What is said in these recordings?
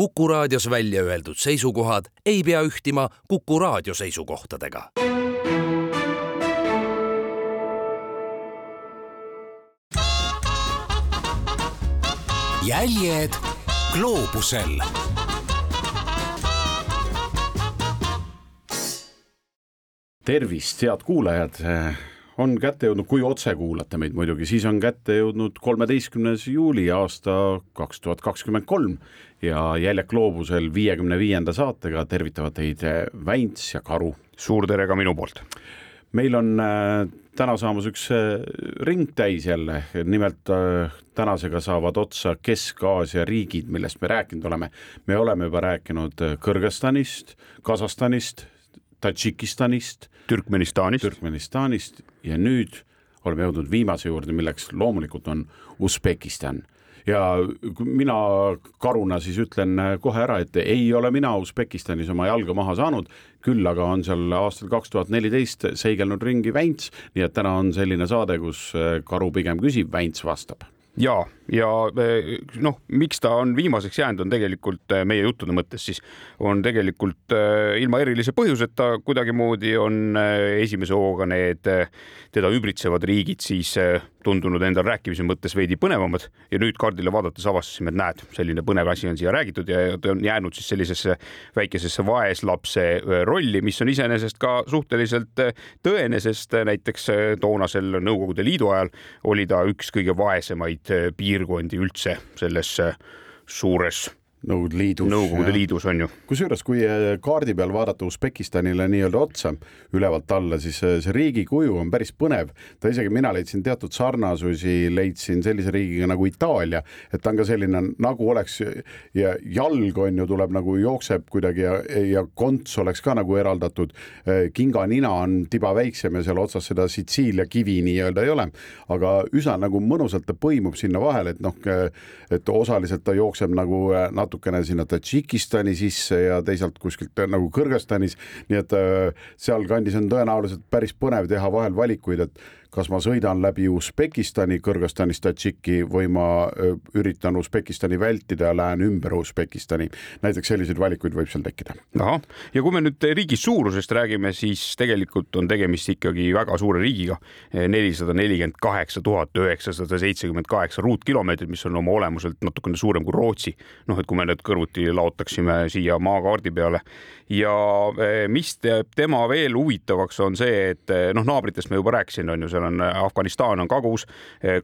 Kuku raadios välja öeldud seisukohad ei pea ühtima Kuku raadio seisukohtadega. jäljed gloobusel. Tervist, head kuulajad, on kätte jõudnud, kui otse kuulate meid muidugi, siis on kätte jõudnud kolmeteistkümnes juuli aasta kaks tuhat kakskümmend kolm ja Jäljak gloobusel viiekümne viienda saatega tervitavad teid Väints ja Karu. suur tere ka minu poolt. meil on äh, täna saamas üks äh, ring täis jälle, nimelt tänasega saavad otsa Kesk-Aasia riigid, millest me rääkinud oleme. me oleme juba rääkinud Kõrgõzstanist, Kasahstanist, Tadžikistanist, Türkmenistanist, Türkmenistanist ja nüüd oleme jõudnud viimase juurde, milleks loomulikult on Usbekistan. Ja mina karuna siis ütlen kohe ära, et ei ole mina Usbekistanis oma jalga maha saanud, küll aga on seal aastal kaks tuhat neliteist seigelnud ringi Väints, nii et täna on selline saade, kus karu pigem küsib, Väints vastab. Ja, ja noh, miks ta on viimaseks jäänud, on tegelikult meie juttude mõttes siis on tegelikult ilma erilise põhjuseta kuidagimoodi on esimese hooga need teda ümbritsevad riigid siis tundunud endal rääkimise mõttes veidi põnevamad. Ja nüüd kaardile vaadates avastasime, et näed, selline põnev asi on siia räägitud ja ta on jäänud siis sellisesse väikesesse vaeslapse rolli, mis on iseenesest ka suhteliselt tõene, sest näiteks toonasel Nõukogude Liidu ajal oli ta üks kõige vaesemaid piirkondi üldse selles suures Nõukogude Liidus. Nõukogude Liidus on ju. kusjuures, kui äh, kaardi peal vaadata Usbekistanile nii-öelda otsa ülevalt alla, siis äh, see riigi kuju on päris põnev. ta isegi, mina leidsin teatud sarnasusi, leidsin sellise riigiga nagu Itaalia, et ta on ka selline nagu oleks ja jalg on ju, tuleb nagu jookseb kuidagi ja, ja konts oleks ka nagu eraldatud. Äh, kinganina on tiba väiksem ja seal otsas seda Sitsiilia kivi nii-öelda ei ole, aga üsna nagu mõnusalt ta põimub sinna vahele, et noh, et osaliselt ta jookseb nagu natuke natukene sinna Tadžikistani sisse ja teisalt kuskilt nagu Kõrgõzstanis, nii et äh, sealkandis on tõenäoliselt päris põnev teha vahel valikuid, et kas ma sõidan läbi Usbekistani, Kõrgõzstanist Tadžiki või ma üritan Usbekistani vältida ja lähen ümber Usbekistani. näiteks selliseid valikuid võib seal tekkida. ahah, ja kui me nüüd riigi suurusest räägime, siis tegelikult on tegemist ikkagi väga suure riigiga. nelisada nelikümmend kaheksa tuhat üheksasada seitsekümmend kaheksa ruutkilomeetrit, mis on oma olemuselt natukene suurem kui Rootsi. noh, et kui me need kõrvuti laotaksime siia maakaardi peale ja mis teeb tema veel huvitavaks, on see, et noh, naabritest ma juba rääkisin, on ju, seal on Afganistan on kagus,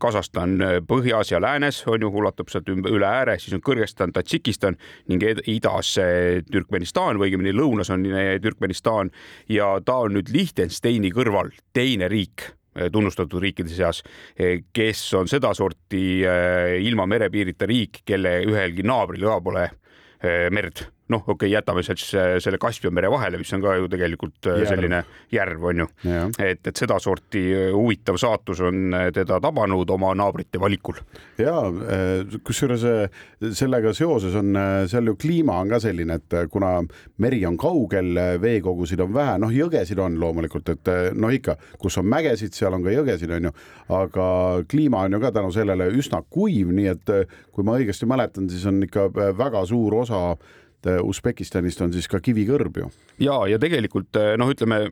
Kasahstan põhjas ja läänes on ju, ulatub sealt üle ääre, siis on Kõrgõzstan, Tadžikistan ning idas Türkmenistan või õigemini lõunas on Türkmenistan. Ja ta on nüüd Liechtensteini kõrval teine riik tunnustatud riikide seas, kes on sedasorti ilma merepiirita riik, kelle ühelgi naabril ka pole merd noh, okei okay,, jätame siis selle Kaspia mere vahele, mis on ka ju tegelikult järv. selline järv on ju. et, et sedasorti huvitav saatus on teda tabanud oma naabrite valikul. ja kusjuures sellega seoses on seal ju kliima on ka selline, et kuna meri on kaugel, veekogusid on vähe, noh, jõgesid on loomulikult, et noh, ikka, kus on mägesid, seal on ka jõgesid, on ju, aga kliima on ju ka tänu sellele üsna kuiv, nii et kui ma õigesti mäletan, siis on ikka väga suur osa Usbekistanist on siis ka kivikõrb ju. ja, ja tegelikult noh, ütleme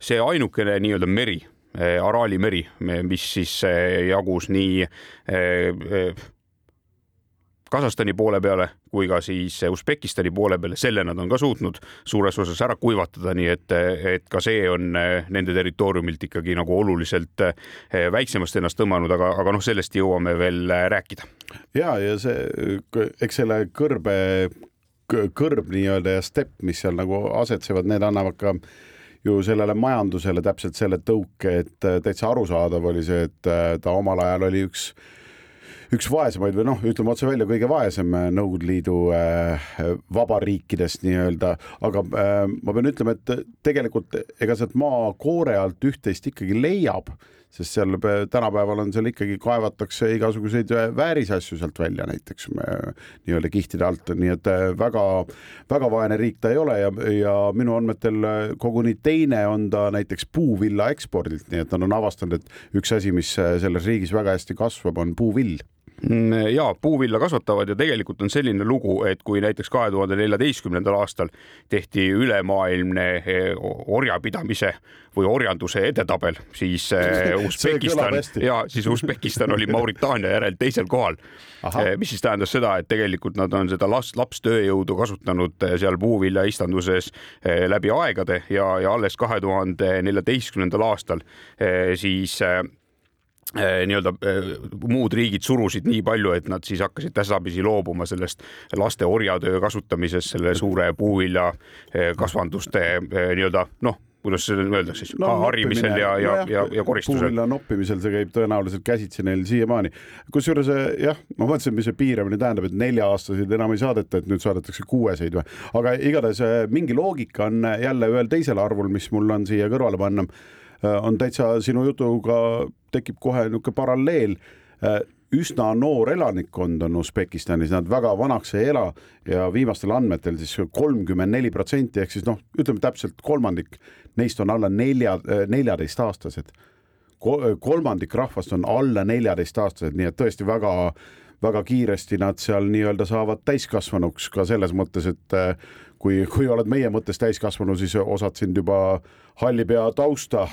see ainukene nii-öelda meri, Araali meri, mis siis jagus nii Kasahstani poole peale kui ka siis Usbekistani poole peale, selle nad on ka suutnud suures osas ära kuivatada, nii et, et ka see on nende territooriumilt ikkagi nagu oluliselt väiksemast ennast tõmmanud, aga, aga noh, sellest jõuame veel rääkida. ja, ja see, eks selle kõrbe kõrb nii-öelda ja stepp, mis seal nagu asetsevad, need annavad ka ju sellele majandusele täpselt selle tõuke, et täitsa arusaadav oli see, et ta omal ajal oli üks üks vaesemaid või noh, ütleme otse välja, kõige vaesem Nõukogude Liidu äh, vabariikidest nii-öelda, aga äh, ma pean ütlema, et tegelikult ega sealt maa koore alt üht-teist ikkagi leiab sest seal tänapäeval on seal ikkagi kaevatakse igasuguseid äh, väärisasju sealt välja näiteks äh, nii-öelda kihtide alt, nii et väga-väga vaene riik ta ei ole ja, ja minu andmetel koguni teine on ta näiteks puuvilla ekspordilt, nii et nad on avastanud, et üks asi, mis selles riigis väga hästi kasvab, on puuvill ja puuvilla kasvatavad ja tegelikult on selline lugu, et kui näiteks kahe tuhande neljateistkümnendal aastal tehti ülemaailmne eh, orjapidamise või orjanduse edetabel, siis eh, Usbekistan ja siis Usbekistan oli Mauritaania järel teisel kohal. Eh, mis siis tähendas seda, et tegelikult nad on seda last, lapstööjõudu kasutanud seal puuviljaistanduses läbi aegade ja, ja alles kahe tuhande neljateistkümnendal aastal siis nii-öelda eh, muud riigid surusid nii palju, et nad siis hakkasid tasapisi loobuma sellest laste orjatöö kasutamisest selle suure puuvilja eh, kasvanduste nii-öelda noh, kuidas seda öelda siis no,, harimisel ja, ja, ja, ja, ja koristusel. puuvilla noppimisel see käib tõenäoliselt käsitsi neil siiamaani. kusjuures jah, ma mõtlesin, mis see piiramine tähendab, et nelja-aastaseid enam ei saadeta, et nüüd saadetakse kuueseid või, aga igatahes mingi loogika on jälle ühel teisel arvul, mis mul on siia kõrvale panna Äh, on täitsa sinu jutuga tekib kohe niisugune paralleel äh, üsna noor elanikkond on Usbekistanis, nad väga vanaks ei ela ja viimastel andmetel siis kolmkümmend neli protsenti ehk siis noh, ütleme täpselt kolmandik neist on alla nelja, äh, neljateistaastased. kolmandik rahvast on alla neljateistaastased, nii et tõesti väga, väga kiiresti nad seal nii-öelda saavad täiskasvanuks ka selles mõttes, et kui, kui oled meie mõttes täiskasvanu, siis osad sind juba halli pea tausta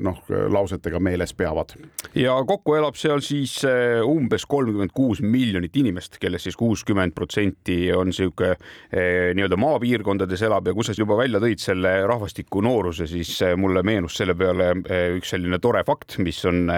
noh, lausetega meeles peavad. ja kokku elab seal siis eh, umbes kolmkümmend kuus miljonit inimest, kellest siis kuuskümmend protsenti on niisugune eh, nii-öelda maapiirkondades elab ja kus sa juba välja tõid selle rahvastiku nooruse, siis eh, mulle meenus selle peale üks selline tore fakt, mis on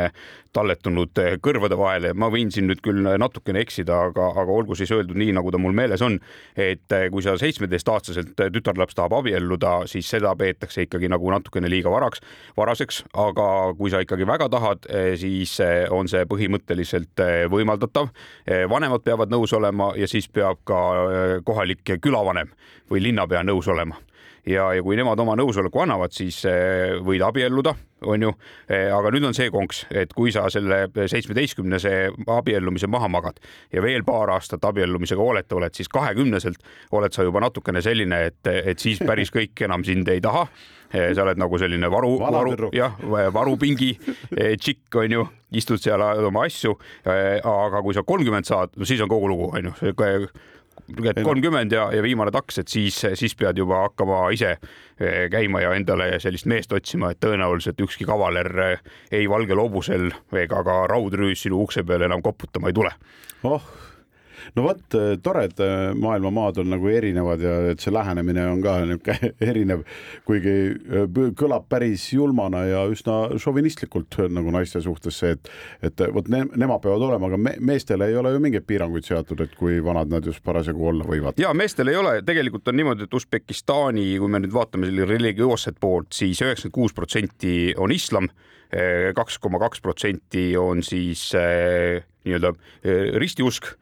talletunud kõrvade vahele. ma võin siin nüüd küll natukene eksida, aga, aga olgu siis öeldud nii, nagu ta mul meeles on, et kui sa seitsmeteistaastaselt aastaselt tütarlaps tahab abielluda, siis seda peetakse ikkagi nagu natukene liiga varaks, varaseks, aga kui sa ikkagi väga tahad, eh, siis eh, on see põhimõtteliselt eh, võimaldatav. vanemad peavad nõus olema ja siis peab ka kohalik külavanem või linnapea nõus olema ja, ja kui nemad oma nõusoleku annavad, siis võid abielluda, on ju. Eh, aga nüüd on see konks, et kui sa selle seitsmeteistkümnese abiellumise maha magad ja veel paar aastat abiellumisega hooleta oled, siis kahekümneselt oled sa juba natukene selline, et, et siis päris kõik enam sind ei taha sa oled nagu selline varu, varu, jah, varupingi tšikk on ju, istud seal, ajad oma asju. aga kui sa kolmkümmend saad, no siis on kogu lugu, on ju kolmkümmend ja, ja viimane taks, et siis, siis pead juba hakkama ise eh, käima ja endale sellist meest otsima, et tõenäoliselt ükski kavaler eh, ei valgel hobusel ega ka raudrüüs sinu ukse peale enam koputama ei tule. oh no vot, eh, tore, et eh, maailmamaad on nagu erinevad ja et see lähenemine on ka niisugune erinev, kuigi eh, kõlab päris julmana ja üsna šovinistlikult nagu naiste suhtes see, et, et vot ne, nemad peavad olema, aga me, meestele ei ole ju mingeid piiranguid seatud, et kui vanad nad just parasjagu olla võivad. ja meestel ei ole, tegelikult on niimoodi, et Usbekistani, kui me nüüd vaatame selle religioosset poolt siis üheksakümmend kuus protsenti on islam kaks koma kaks protsenti on siis äh, nii-öelda ristiusk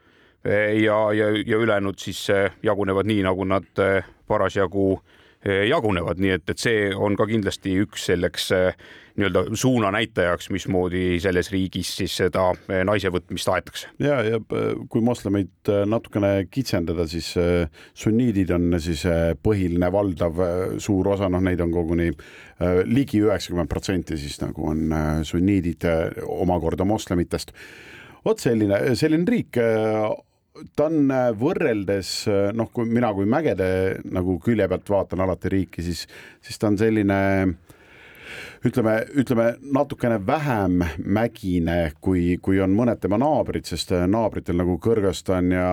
ja, ja, ja ülejäänud siis eh, jagunevad nii, nagu nad eh, parasjagu eh, jagunevad, nii et, et see on ka kindlasti üks selleks nii-öelda suunanäitajaks, mismoodi selles riigis siis seda naise võtmist aetakse. ja, ja kui moslemeid natukene kitsendada, siis sunniidid on siis põhiline valdav suur osa, noh, neid on koguni ligi üheksakümmend protsenti siis nagu on sunniidid omakorda moslemitest. Vot selline, selline riik ta on äh, võrreldes äh, noh, kui mina kui mägede nagu külje pealt vaatan alati riiki, siis, siis ta on selline ütleme, ütleme natukene vähem mägine, kui, kui on mõned tema naabrid, sest äh, naabritel nagu Kõrgõzstan ja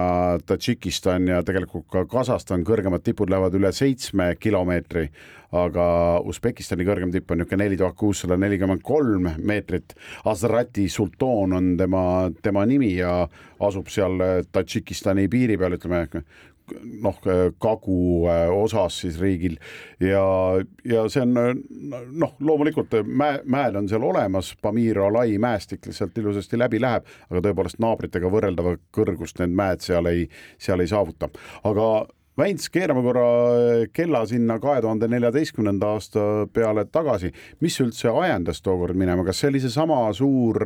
Tadžikistan ja tegelikult ka Kasahstan kõrgemad tipud lähevad üle seitsme kilomeetri, aga Usbekistani kõrgem tipp on niisugune neli tuhat kuussada nelikümmend kolm meetrit. Azrati sultaan on tema, tema nimi ja asub seal Tadžikistani piiri peal, ütleme noh, kagu osas siis riigil. Ja, ja see on noh, loomulikult mäe, mäed on seal olemas, Pamir Alai mäestik sealt ilusasti läbi läheb, aga tõepoolest naabritega võrreldava kõrgust need mäed seal ei, seal ei saavuta, aga Väints, keerame korra kella sinna kahe tuhande neljateistkümnenda aasta peale tagasi. mis üldse ajendas tookord minema, kas see oli seesama suur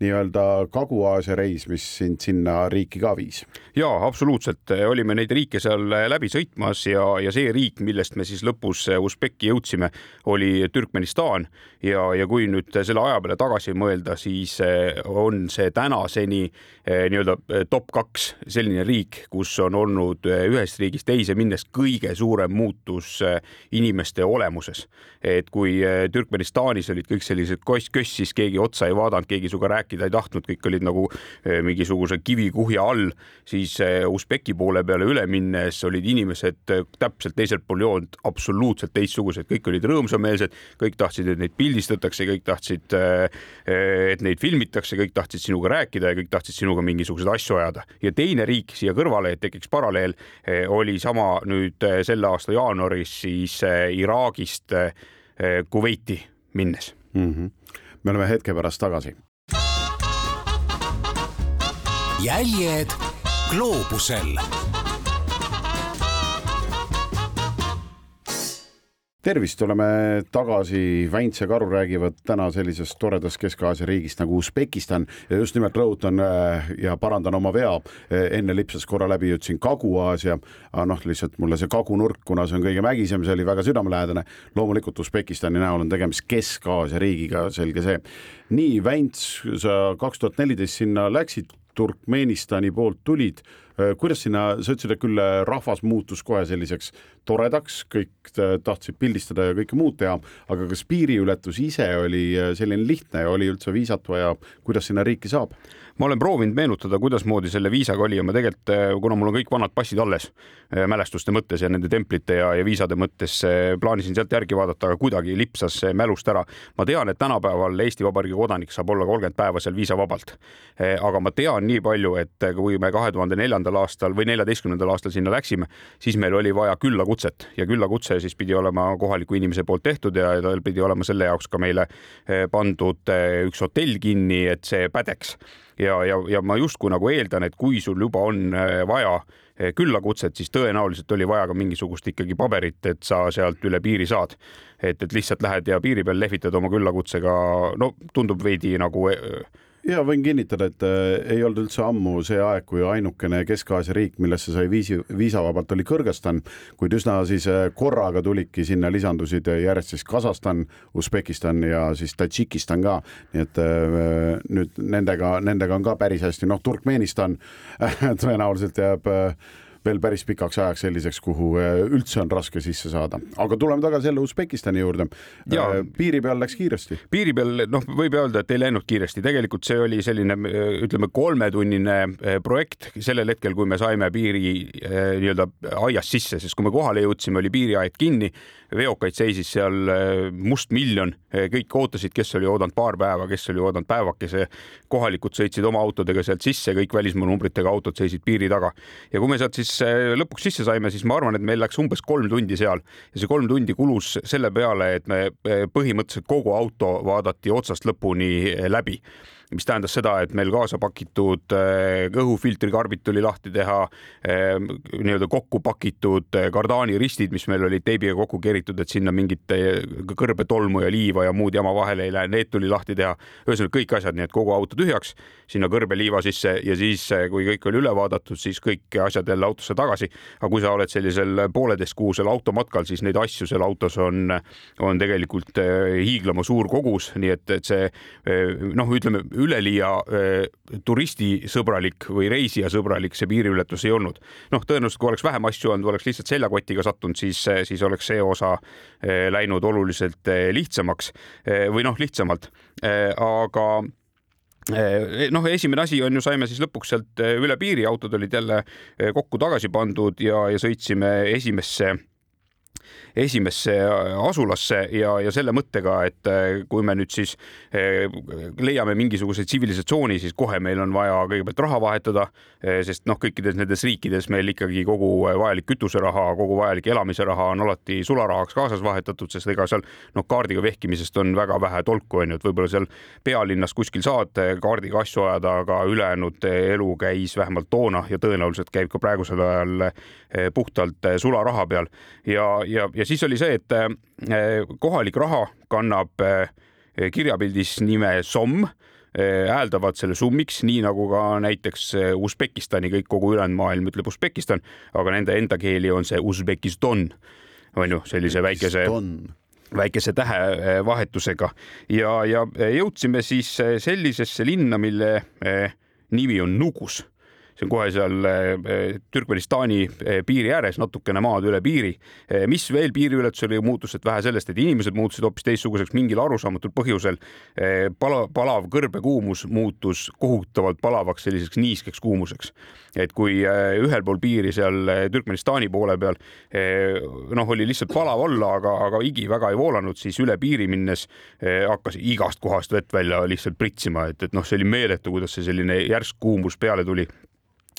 nii-öelda Kagu-Aasia reis, mis sind sinna riiki ka viis? ja absoluutselt, olime neid riike seal läbi sõitmas ja, ja see riik, millest me siis lõpus Usbeki jõudsime, oli Türkmenistan ja, ja kui nüüd selle aja peale tagasi mõelda, siis on see tänaseni nii-öelda top kaks selline riik, kus on olnud ühest riigist teise minnes kõige suurem muutus äh, inimeste olemuses. et kui äh, Türkmenistanis olid kõik sellised koss-köss, siis keegi otsa ei vaadanud, keegi sinuga rääkida ei tahtnud, kõik olid nagu äh, mingisuguse kivikuhja all, siis Usbeki poole peale üle minnes olid inimesed täpselt teiselt pool joont absoluutselt teistsugused, kõik olid rõõmsameelsed, kõik tahtsid, et neid pildistatakse, kõik tahtsid, et neid filmitakse, kõik tahtsid sinuga rääkida ja kõik tahtsid sinuga mingisuguseid asju ajada. ja teine riik siia kõrvale, et tekiks paralleel, oli sama nüüd eh, selle aasta jaanuaris siis eh, Iraagist eh, Kuveiti minnes mm. -hmm. me oleme hetke pärast tagasi. jäljed gloobusel tervist, oleme tagasi, Väints ja Karu räägivad täna sellisest toredast Kesk-Aasia riigist nagu Usbekistan. Ja just nimelt rõhutan äh, ja parandan oma vea, äh, enne lipsas korra läbi, ütlesin Kagu-Aasia, aga noh, lihtsalt mulle see kagunurk, kuna see on kõige mägisem, see oli väga südamelähedane. loomulikult Usbekistani näol on tegemist Kesk-Aasia riigiga, selge see. nii, Väints, sa kaks tuhat neliteist sinna läksid, Turkmenistani poolt tulid kuidas sinna, sa ütlesid, et küll äh, rahvas muutus kohe selliseks toredaks, kõik äh, tahtsid pildistada ja kõike muud teha, aga kas piiriületus ise oli selline lihtne ja oli üldse viisat vaja, kuidas sinna riiki saab? Ma olen proovinud meenutada, kuidasmoodi selle viisaga oli ja ma tegelikult, eh, kuna mul on kõik vanad passid alles eh, mälestuste mõttes ja nende templite ja, ja viisade mõttes, eh, plaanisin sealt järgi vaadata, aga kuidagi lipsas mälust ära. ma tean, et tänapäeval Eesti Vabariigi kodanik saab olla kolmkümmend päeva seal viisavabalt. aga ma tean nii palju, et kui me kahe tuhande neljandal aastal või neljateistkümnendal aastal sinna läksime, siis meil oli vaja küllakutset ja küllakutse siis pidi olema kohaliku inimese poolt tehtud ja tal pidi olema selle jaoks ka meile pandud üks hotell kinni, et see pädeks ja, ja, ja ma justkui nagu eeldan, et kui sul juba on äh, vaja äh, küllakutset, siis tõenäoliselt oli vaja ka mingisugust ikkagi paberit, et sa sealt üle piiri saad. et, et lihtsalt lähed ja piiri peal lehvitad oma küllakutsega, no tundub veidi nagu äh, ja võin kinnitada, et äh, ei olnud üldse ammu see aeg, kui ainukene Kesk-Aasia riik, millesse sai viisi, viisavabalt, oli Kõrgõzstan, kuid üsna siis äh, korraga tulidki sinna lisandusid järjest siis Kasahstan, Usbekistan ja siis Tadžikistan ka, nii et äh, nüüd nendega, nendega on ka päris hästi, noh, Turkmenistan tõenäoliselt jääb veel päris pikaks ajaks selliseks, kuhu äh, üldse on raske sisse saada. aga tuleme tagasi jälle Usbekistani juurde. Äh, piiri peal läks kiiresti. piiri peal, noh, võib öelda, et ei läinud kiiresti, tegelikult see oli selline, ütleme, kolmetunnine projekt sellel hetkel, kui me saime piiri nii-öelda aiast sisse, sest kui me kohale jõudsime, oli piiriaed kinni, veokaid seisis seal mustmiljon, kõik ootasid, kes oli oodanud paar päeva, kes oli oodanud päevakese. kohalikud sõitsid oma autodega sealt sisse, kõik välismaa numbritega autod seisid piiri taga ja kui me sealt siis siis äh, lõpuks sisse saime, siis ma arvan, et meil läks umbes kolm tundi seal. Ja see kolm tundi kulus selle peale, et me äh, põhimõtteliselt kogu auto vaadati otsast lõpuni äh, läbi mis tähendas seda, et meil kaasa pakitud äh, õhufiltrikarbid tuli lahti teha, äh, nii-öelda kokku pakitud äh, kardaaniristid, mis meil olid teibiga kokku keritud, et sinna mingit kõrbetolmu ja liiva ja muud jama vahele ei lähe, need tuli lahti teha. ühesõnaga kõik asjad, nii et kogu auto tühjaks, sinna kõrbeliiva sisse ja siis, kui kõik oli üle vaadatud, siis kõik asjad jälle autosse tagasi. aga kui sa oled sellisel pooleteistkuusel automatkal, siis neid asju seal autos on, on tegelikult hiiglama suur kogus, nii et, et see noh, ütleme üleliia turistisõbralik või reisijasõbralik see piiriületus ei olnud. noh, tõenäoliselt kui oleks vähem asju olnud, oleks lihtsalt seljakotiga sattunud, siis, siis oleks see osa läinud oluliselt lihtsamaks või noh, lihtsamalt, aga noh, esimene asi on ju, saime siis lõpuks sealt üle piiri, autod olid jälle kokku tagasi pandud ja, ja sõitsime esimesse esimesse asulasse ja, ja selle mõttega, et kui me nüüd siis leiame mingisuguse tsivilisatsiooni, siis kohe meil on vaja kõigepealt raha vahetada, sest noh, kõikides nendes riikides meil ikkagi kogu vajalik kütuseraha, kogu vajalik elamise raha on alati sularahaks kaasas vahetatud, sest ega seal noh, kaardiga vehkimisest on väga vähe tolku, onju, et võib-olla seal pealinnas kuskil saad kaardiga asju ajada, aga ülejäänud elu käis vähemalt toona ja tõenäoliselt käib ka praegusel ajal puhtalt sularaha peal. Ja, ja, ja siis oli see, et kohalik raha kannab kirjapildis nime somm hääldavad selle summiks, nii nagu ka näiteks Usbekistani, kõik kogu ülejäänud maailm ütleb Usbekistan, aga nende enda keeli on see Usbekistan, on ju, sellise väikese väikese tähevahetusega ja, ja jõudsime siis sellisesse linna, mille nimi on Nugus see on kohe seal eh, Türkmenistani eh, piiri ääres, natukene maad üle piiri. Eh, mis veel piiriületusel muutus, et vähe sellest, et inimesed muutusid hoopis teistsuguseks mingil arusaamatul põhjusel. pala, palav kõrbekuumus muutus kohutavalt palavaks selliseks niiskeks kuumuseks. et kui ühel pool piiri seal Türkmenistani poole peal noh, oli lihtsalt palav olla, aga, aga higi väga ei voolanud, siis üle piiri minnes hakkas igast kohast vett välja lihtsalt pritsima, et, et noh, see oli meeletu, kuidas see selline järsk kuumus peale tuli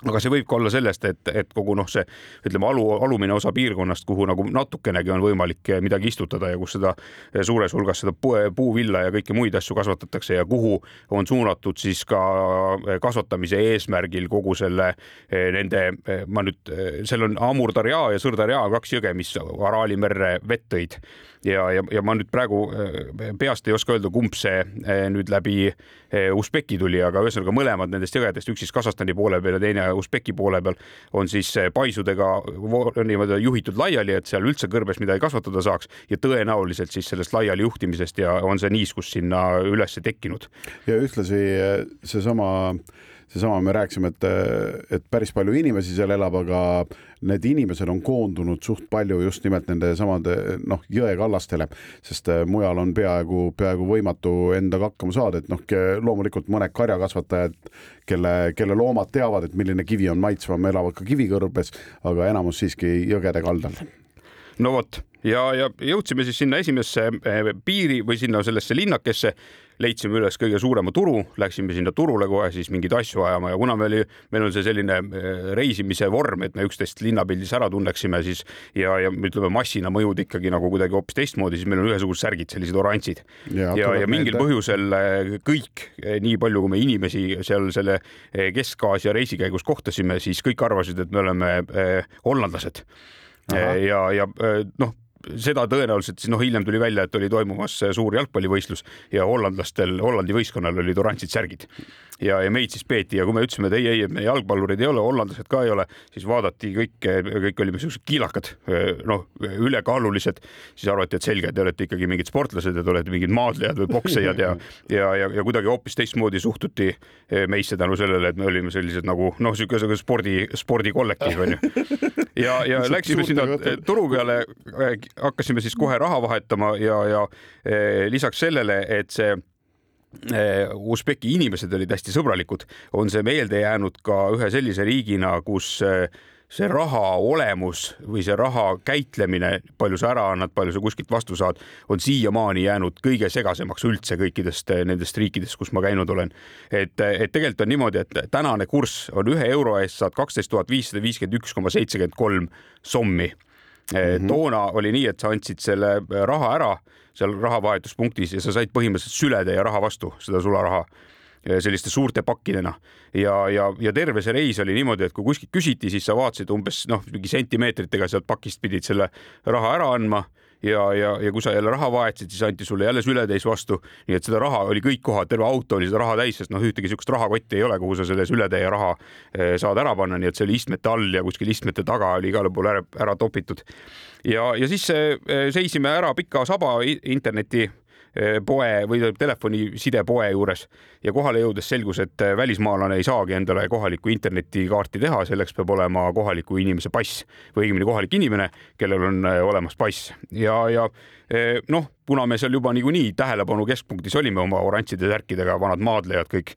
aga see võib ka olla sellest, et, et kogu noh, see ütleme alu, alumine osa piirkonnast, kuhu nagu natukenegi on võimalik midagi istutada ja kus seda suures hulgas seda puuvilla ja kõiki muid asju kasvatatakse ja kuhu on suunatud siis ka kasvatamise eesmärgil kogu selle nende, ma nüüd, seal on Amur-Darja ja Sõr-Darja kaks jõge, mis Araali merre vett tõid. Ja, ja, ja ma nüüd praegu peast ei oska öelda, kumb see nüüd läbi Usbeki tuli, aga ühesõnaga mõlemad nendest jõgedest, üks siis Kasahstani poole peal ja teine Usbeki poole peal on siis paisudega niimoodi juhitud laiali, et seal üldse kõrbes midagi kasvatada saaks ja tõenäoliselt siis sellest laiali juhtimisest ja on see niiskus sinna üles tekkinud. ja ühtlasi seesama seesama, me rääkisime, et, et päris palju inimesi seal elab, aga need inimesed on koondunud suht palju just nimelt nende samade noh, jõekallastele, sest äh, mujal on peaaegu, peaaegu võimatu endaga hakkama saada, et noh, loomulikult mõned karjakasvatajad, kelle, kelle loomad teavad, et milline kivi on maitsvam, elavad ka kivikõrbes, aga enamus siiski jõgede kaldal no vot ja, ja jõudsime siis sinna esimesse eh, piiri või sinna sellesse linnakesse, leidsime üles kõige suurema turu, läksime sinna turule kohe siis mingeid asju ajama ja kuna me oli, meil on see selline eh, reisimise vorm, et me üksteist linnapildis ära tunneksime, siis ja, ja ütleme massina mõjud ikkagi nagu kuidagi hoopis teistmoodi, siis meil on ühesugused särgid, sellised oranžid. ja, ja, ja mingil meelde. põhjusel eh, kõik, nii palju kui me inimesi seal selle Kesk-Aasia reisi käigus kohtasime, siis kõik arvasid, et me oleme hollandlased ja, ja noh, seda tõenäoliselt siis noh, hiljem tuli välja, et oli toimumas suur jalgpallivõistlus ja hollandlastel, Hollandi võistkonnal olid oranžid särgid. Ja, ja meid siis peeti ja kui me ütlesime, et ei, ei, me jalgpallurid ei ole, hollandlased ka ei ole, siis vaadati kõik, kõik olime siuksed kiilakad, noh, ülekaalulised, siis arvati, et selge, te olete ikkagi mingid sportlased ja te olete mingid maadlejad või poksejad ja, ja, ja, ja kuidagi hoopis teistmoodi suhtuti meisse tänu sellele, et me olime sellised nagu noh, sihuke spordi, spordikollektiiv onju. ja, ja läksime sinna turu peale, hakkasime siis kohe raha vahetama ja, ja lisaks sellele, et see Eh, Usbeki inimesed olid hästi sõbralikud, on see meelde jäänud ka ühe sellise riigina, kus eh, see raha olemus või see raha käitlemine, palju sa ära annad, palju sa kuskilt vastu saad, on siiamaani jäänud kõige segasemaks üldse kõikidest eh, nendest riikidest, kus ma käinud olen. et, et tegelikult on niimoodi, et tänane kurss on ühe euro eest saad kaksteist tuhat viissada viiskümmend üks koma seitsekümmend kolm sommi Mm -hmm. toona oli nii, et sa andsid selle raha ära seal rahavahetuspunktis ja sa said põhimõtteliselt sületäie raha vastu, seda sularaha selliste suurte pakkidena ja, ja, ja terve see reis oli niimoodi, et kui kuskilt küsiti, siis sa vaatasid umbes noh, mingi sentimeetritega sealt pakist pidid selle raha ära andma ja, ja, ja kui sa jälle raha vahetasid, siis anti sulle jälle sületäis vastu. nii et seda raha oli kõik kohad, terve auto oli seda raha täis, sest noh, ühtegi niisugust rahakotti ei ole, kuhu sa selle sületäie raha eh, saad ära panna, nii et see oli istmete all ja kuskil istmete taga oli igale poole ära, ära topitud. ja, ja siis eh, seisime ära pika saba interneti poe või telefoniesidepoe juures. Ja kohale jõudes selgus, et eh, välismaalane ei saagi endale kohalikku internetikaarti teha, selleks peab olema kohaliku inimese pass või õigemini kohalik inimene, kellel on eh, olemas pass. Ja, ja noh, kuna me seal juba niikuinii tähelepanu keskpunktis olime oma oranžide särkidega, vanad maadlejad kõik,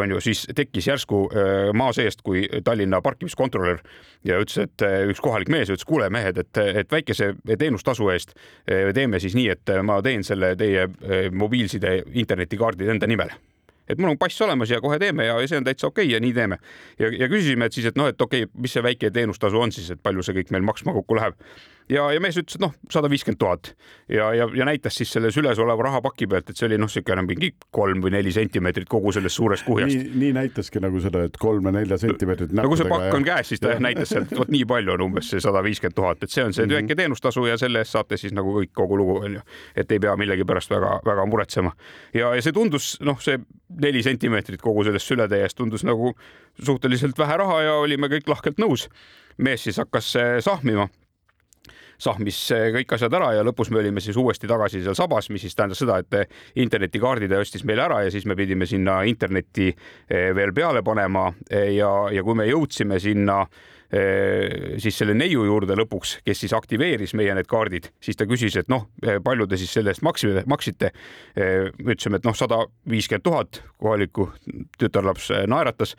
on ju, siis tekkis järsku äh, maa seest, kui Tallinna parkimiskontrolör ja ütles, et äh, üks kohalik mees ütles, kuule mehed, et, et väikese teenustasu eest äh, teeme siis nii, et ma teen selle teie mobiilside internetikaardid enda nimele et mul on pass olemas ja kohe teeme ja, see on täitsa okei okay ja nii teeme. ja, ja küsisime, et siis, et noh, et okei okay,, mis see väike teenustasu on siis, et palju see kõik meil maksma kokku läheb ja, ja mees ütles, et noh, sada viiskümmend tuhat ja, ja, ja näitas siis selle süles oleva rahapaki pealt, et see oli noh, niisugune mingi kolm või neli sentimeetrit kogu sellest suurest kuhjast. nii, nii näitaski nagu seda, et kolm või nelja sentimeetrit. no kui see pakk on käes, siis ta jah näitas sealt, vot nii palju on umbes see sada viiskümmend tuhat, et see on see mm -hmm. teenustasu ja selle eest saate siis nagu kõik kogu lugu onju, et ei pea millegipärast väga-väga muretsema. ja, ja see tundus noh, see neli sentimeetrit kogu sellest sületäiest tundus nagu suhteliselt vähe raha ja olime kõik lahkelt nõus. mees siis hakkas eh, sahmima sahmis kõik asjad ära ja lõpus me olime siis uuesti tagasi seal sabas, mis siis tähendas seda, et internetikaardid ostis meile ära ja siis me pidime sinna internetti eh, veel peale panema ja, ja kui me jõudsime sinna eh, siis selle neiu juurde lõpuks, kes siis aktiveeris meie need kaardid, siis ta küsis, et noh, eh, palju te siis selle eest maksime, maksite. ütlesime, et noh, sada viiskümmend tuhat, kohaliku tütarlaps naeratas,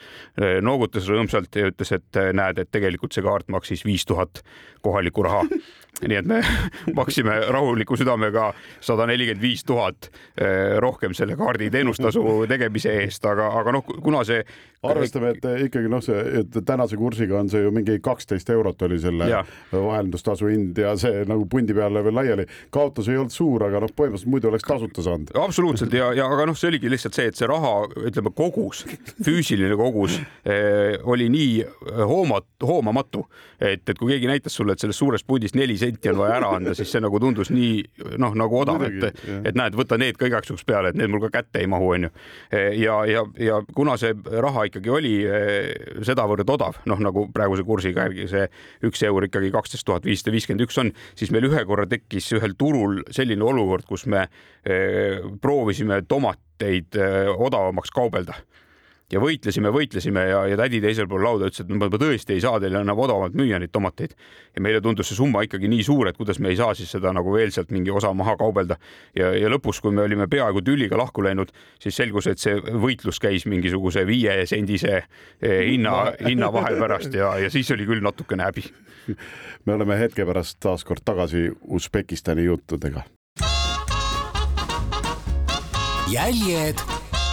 noogutas rõõmsalt ja ütles, et näed, et tegelikult see kaart maksis viis tuhat kohalikku raha nii et me maksime rahuliku südamega sada nelikümmend viis tuhat eh, rohkem selle kaardi teenustasu tegemise eest, aga, aga noh, kuna see. arvestame, et ikkagi noh, see, et tänase kursiga on see ju mingi kaksteist eurot oli selle ja. vahendustasu hind ja see nagu pundi peale veel laiali. kaotus ei olnud suur, aga noh, põhimõtteliselt muidu oleks tasuta saanud. absoluutselt ja, ja aga noh, see oligi lihtsalt see, et see raha, ütleme kogus, füüsiline kogus eh, oli nii hoomat-, hoomamatu, et, et kui keegi näitas sulle, et sellest suurest pundist neli senti on vaja ära anda, siis see nagu tundus nii noh, nagu odav, et, et näed, võta need ka igaks juhuks peale, et need mul ka kätte ei mahu, onju. ja, ja, ja kuna see raha ikkagi oli eh, sedavõrd odav, noh nagu praeguse kursiga järgi see üks eur ikkagi kaksteist tuhat viissada viiskümmend üks on, siis meil ühe korra tekkis ühel turul selline olukord, kus me eh, proovisime tomateid eh, odavamaks kaubelda ja võitlesime, võitlesime ja, ja tädi teisel pool lauda ütles, et ma tõesti ei saa teile enam odavamalt müüa neid tomateid. ja meile tundus see summa ikkagi nii suur, et kuidas me ei saa siis seda nagu veel sealt mingi osa maha kaubelda. ja, ja lõpus, kui me olime peaaegu tülliga lahku läinud, siis selgus, et see võitlus käis mingisuguse viiesendise eh, hinna, hinna vahe pärast ja, ja siis oli küll natukene häbi. me oleme hetke pärast taas kord tagasi Usbekistani juttudega. jäljed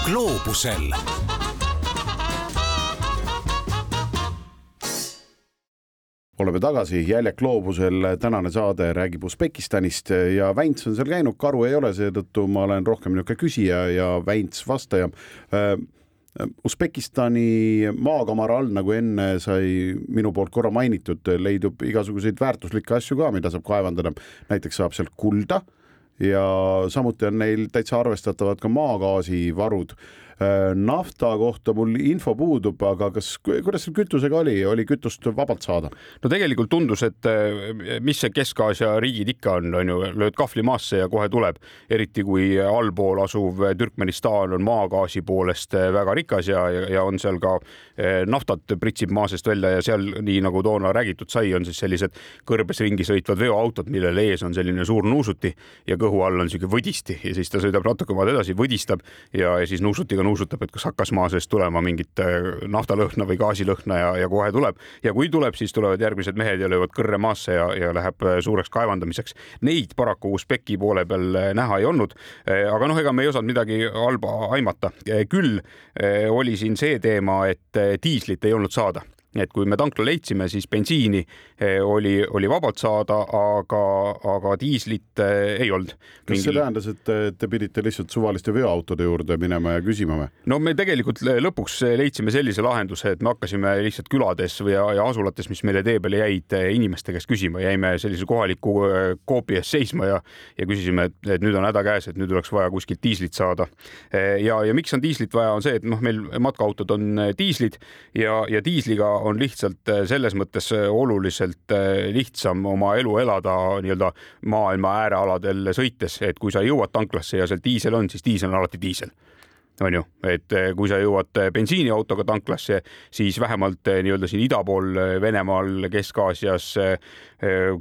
gloobusel oleme tagasi, Jäljak gloobusel, tänane saade räägib Usbekistanist ja Väints on seal käinud, Karu ei ole, seetõttu ma olen rohkem niisugune küsija ja Väints vastaja. Äh, Usbekistani maakamara all, nagu enne sai minu poolt korra mainitud, leidub igasuguseid väärtuslikke asju ka, mida saab kaevandada. näiteks saab sealt kulda ja samuti on neil täitsa arvestatavad ka maagaasivarud nafta kohta mul info puudub, aga kas, kuidas seal kütusega oli, oli kütust vabalt saada? no tegelikult tundus, et äh, mis see Kesk-Aasia riigid ikka on, on ju, lööd kahvli maasse ja kohe tuleb, eriti kui allpool asuv Türkmenistan on maagaasi poolest äh, väga rikas ja, ja on seal ka naftat pritsib maa seest välja ja seal, nii nagu toona räägitud sai, on siis sellised kõrbes ringi sõitvad veoautod, millel ees on selline suur nuusuti ja kõhu all on niisugune võdisti ja siis ta sõidab natuke maad edasi, võdistab ja, ja siis nuusutiga nuusutab, et kas hakkas maa seest tulema mingit äh, naftalõhna või gaasilõhna ja, ja kohe tuleb. ja kui tuleb, siis tulevad järgmised mehed ja löövad kõrre maasse ja, ja läheb äh, suureks kaevandamiseks. Neid paraku Usbeki poole peal äh, näha ei olnud. aga noh, ega me ei osanud midagi halba aimata. küll oli siin see teema, et diislit ei olnud saada et kui me tankla leidsime, siis bensiini eh, oli, oli vabalt saada, aga, aga diislit eh, ei olnud. kas Mingi... see tähendas, et te pidite lihtsalt suvaliste veoautode juurde minema ja küsima või? no me tegelikult lõpuks leidsime sellise lahenduse, et me hakkasime lihtsalt külades või ja, asulates, mis meile tee peale jäid, inimeste käest küsima, jäime sellise kohaliku eh, koopi ees seisma ja, ja küsisime, et, et nüüd on häda käes, et nüüd oleks vaja kuskilt diislit saada. ja, ja miks on diislit vaja, on see, et noh, meil matkaautod on diislid ja, ja diisliga on lihtsalt äh, selles mõttes äh, oluliselt äh, lihtsam oma elu elada nii-öelda maailma äärealadel sõites, et kui sa jõuad tanklasse ja seal diisel on, siis diisel on alati diisel. On ju, et kui sa jõuad bensiiniautoga tanklasse, siis vähemalt nii-öelda siin ida pool Venemaal, Kesk-Aasias,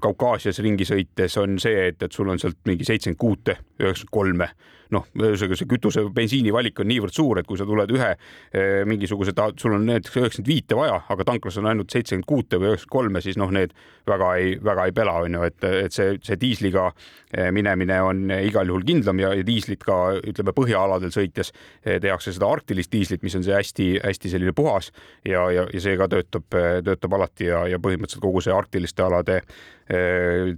Kaukaasias ringi sõites on see, et, et sul on sealt mingi seitsekümmend kuute üheksakümmend kolme noh, ühesõnaga see kütuse, bensiini valik on niivõrd suur, et kui sa tuled ühe eh, mingisuguse, sul on näiteks üheksakümmend viite vaja, aga tanklas on ainult seitsekümmend kuute või üheksakümmend kolme, siis noh, need väga ei, väga ei pela, on ju, et, et see, see diisliga eh, minemine on igal juhul kindlam ja, ja diislit ka ütleme, põhjaaladel sõites eh, tehakse seda arktilist diislit, mis on see hästi-hästi selline puhas ja, ja, ja see ka töötab, töötab alati ja, ja põhimõtteliselt kogu see arktiliste alade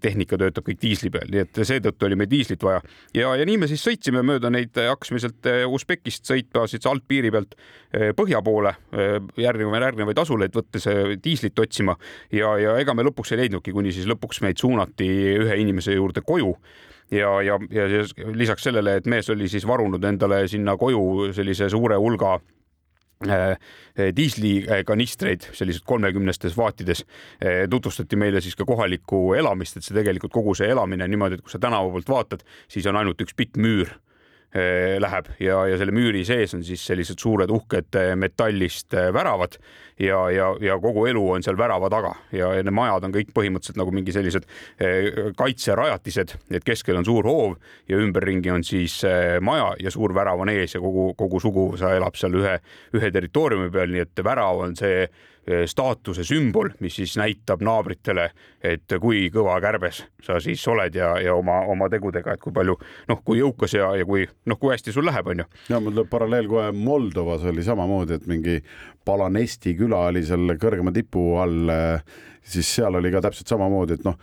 tehnika töötab kõik diisli peal, nii et seetõttu oli meil diislit vaja. Ja, ja nii me siis sõitsime mööda neid, eh, hakkasime sealt eh, Usbekist sõitma siit altpiiri pealt põhja poole, järgnevaid, järgnevaid asuleid võttes diislit otsima. Ja, ja ega me lõpuks ei leidnudki, kuni siis lõpuks meid suunati ühe inimese juurde koju. Ja, ja, ja lisaks sellele, et mees oli siis varunud endale sinna koju sellise suure hulga diislikanistreid sellised kolmekümnestes vaatides tutvustati meile siis ka kohalikku elamist, et see tegelikult kogu see elamine niimoodi, et kui sa tänava poolt vaatad, siis on ainult üks pikk müür läheb. Ja, ja selle müüri sees on siis sellised suured uhked eh, metallist eh, väravad ja, ja, ja kogu elu on seal värava taga. Ja, ja need majad on kõik põhimõtteliselt nagu mingi sellised kaitserajatised, et keskel on suur hoov ja ümberringi on siis maja ja suur värav on ees ja kogu, kogu suguvõsa elab seal ühe, ühe territooriumi peal, nii et värav on see Eh, staatuse sümbol, mis siis näitab naabritele, et kui kõva kärbes sa siis oled ja, ja oma, oma tegudega, et kui palju noh, kui jõukas ja, ja kui noh, kui hästi sul läheb, onju. ja mul tuleb paralleel kohe Moldovas oli samamoodi, et mingi Palanesti küla oli seal kõrgema tipu all siis seal oli ka täpselt samamoodi, et noh,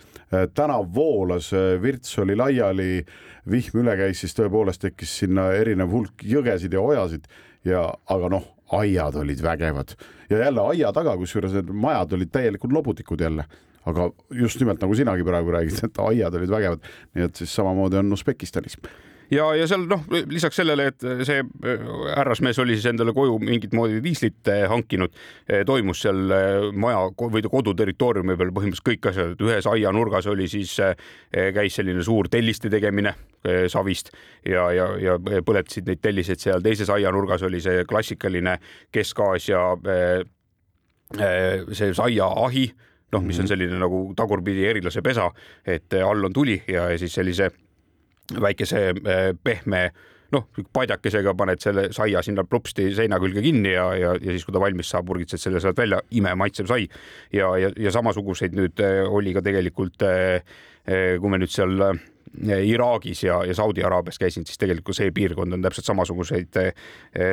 tänav voolas, virts oli laiali, vihm üle käis, siis tõepoolest tekkis sinna erinev hulk jõgesid ja ojasid ja aga noh, aiad olid vägevad. Ja jälle aia taga, kusjuures need majad olid täielikult lobutikud jälle, aga just nimelt nagu sinagi praegu räägid, et aiad olid vägevad, nii et siis samamoodi on Usbekistanis ja, ja seal noh, lisaks sellele, et see äh, härrasmees oli siis endale koju mingit moodi diislit äh, hankinud, äh, toimus seal maja või kodu territooriumi peal põhimõtteliselt kõik asjad, ühes aianurgas oli siis, käis selline suur telliste tegemine savist ja, ja, ja põletasid neid telliseid seal, teises aianurgas oli see klassikaline Kesk-Aasia see saiaahi noh, mis on mhm. selline nagu tagurpidi erilase pesa, et all on tuli ja, ja siis sellise väikese äh, pehme noh, padjakesega paned selle saia sinna plopsti seina külge kinni ja, ja, ja siis, kui ta valmis saab, purgitsed selle sealt välja, imemaitsev sai. ja, ja, ja samasuguseid nüüd äh, oli ka tegelikult, äh, kui me nüüd seal Iraagis ja, ja Saudi Araabias käisin, siis tegelikult see piirkond on täpselt samasuguseid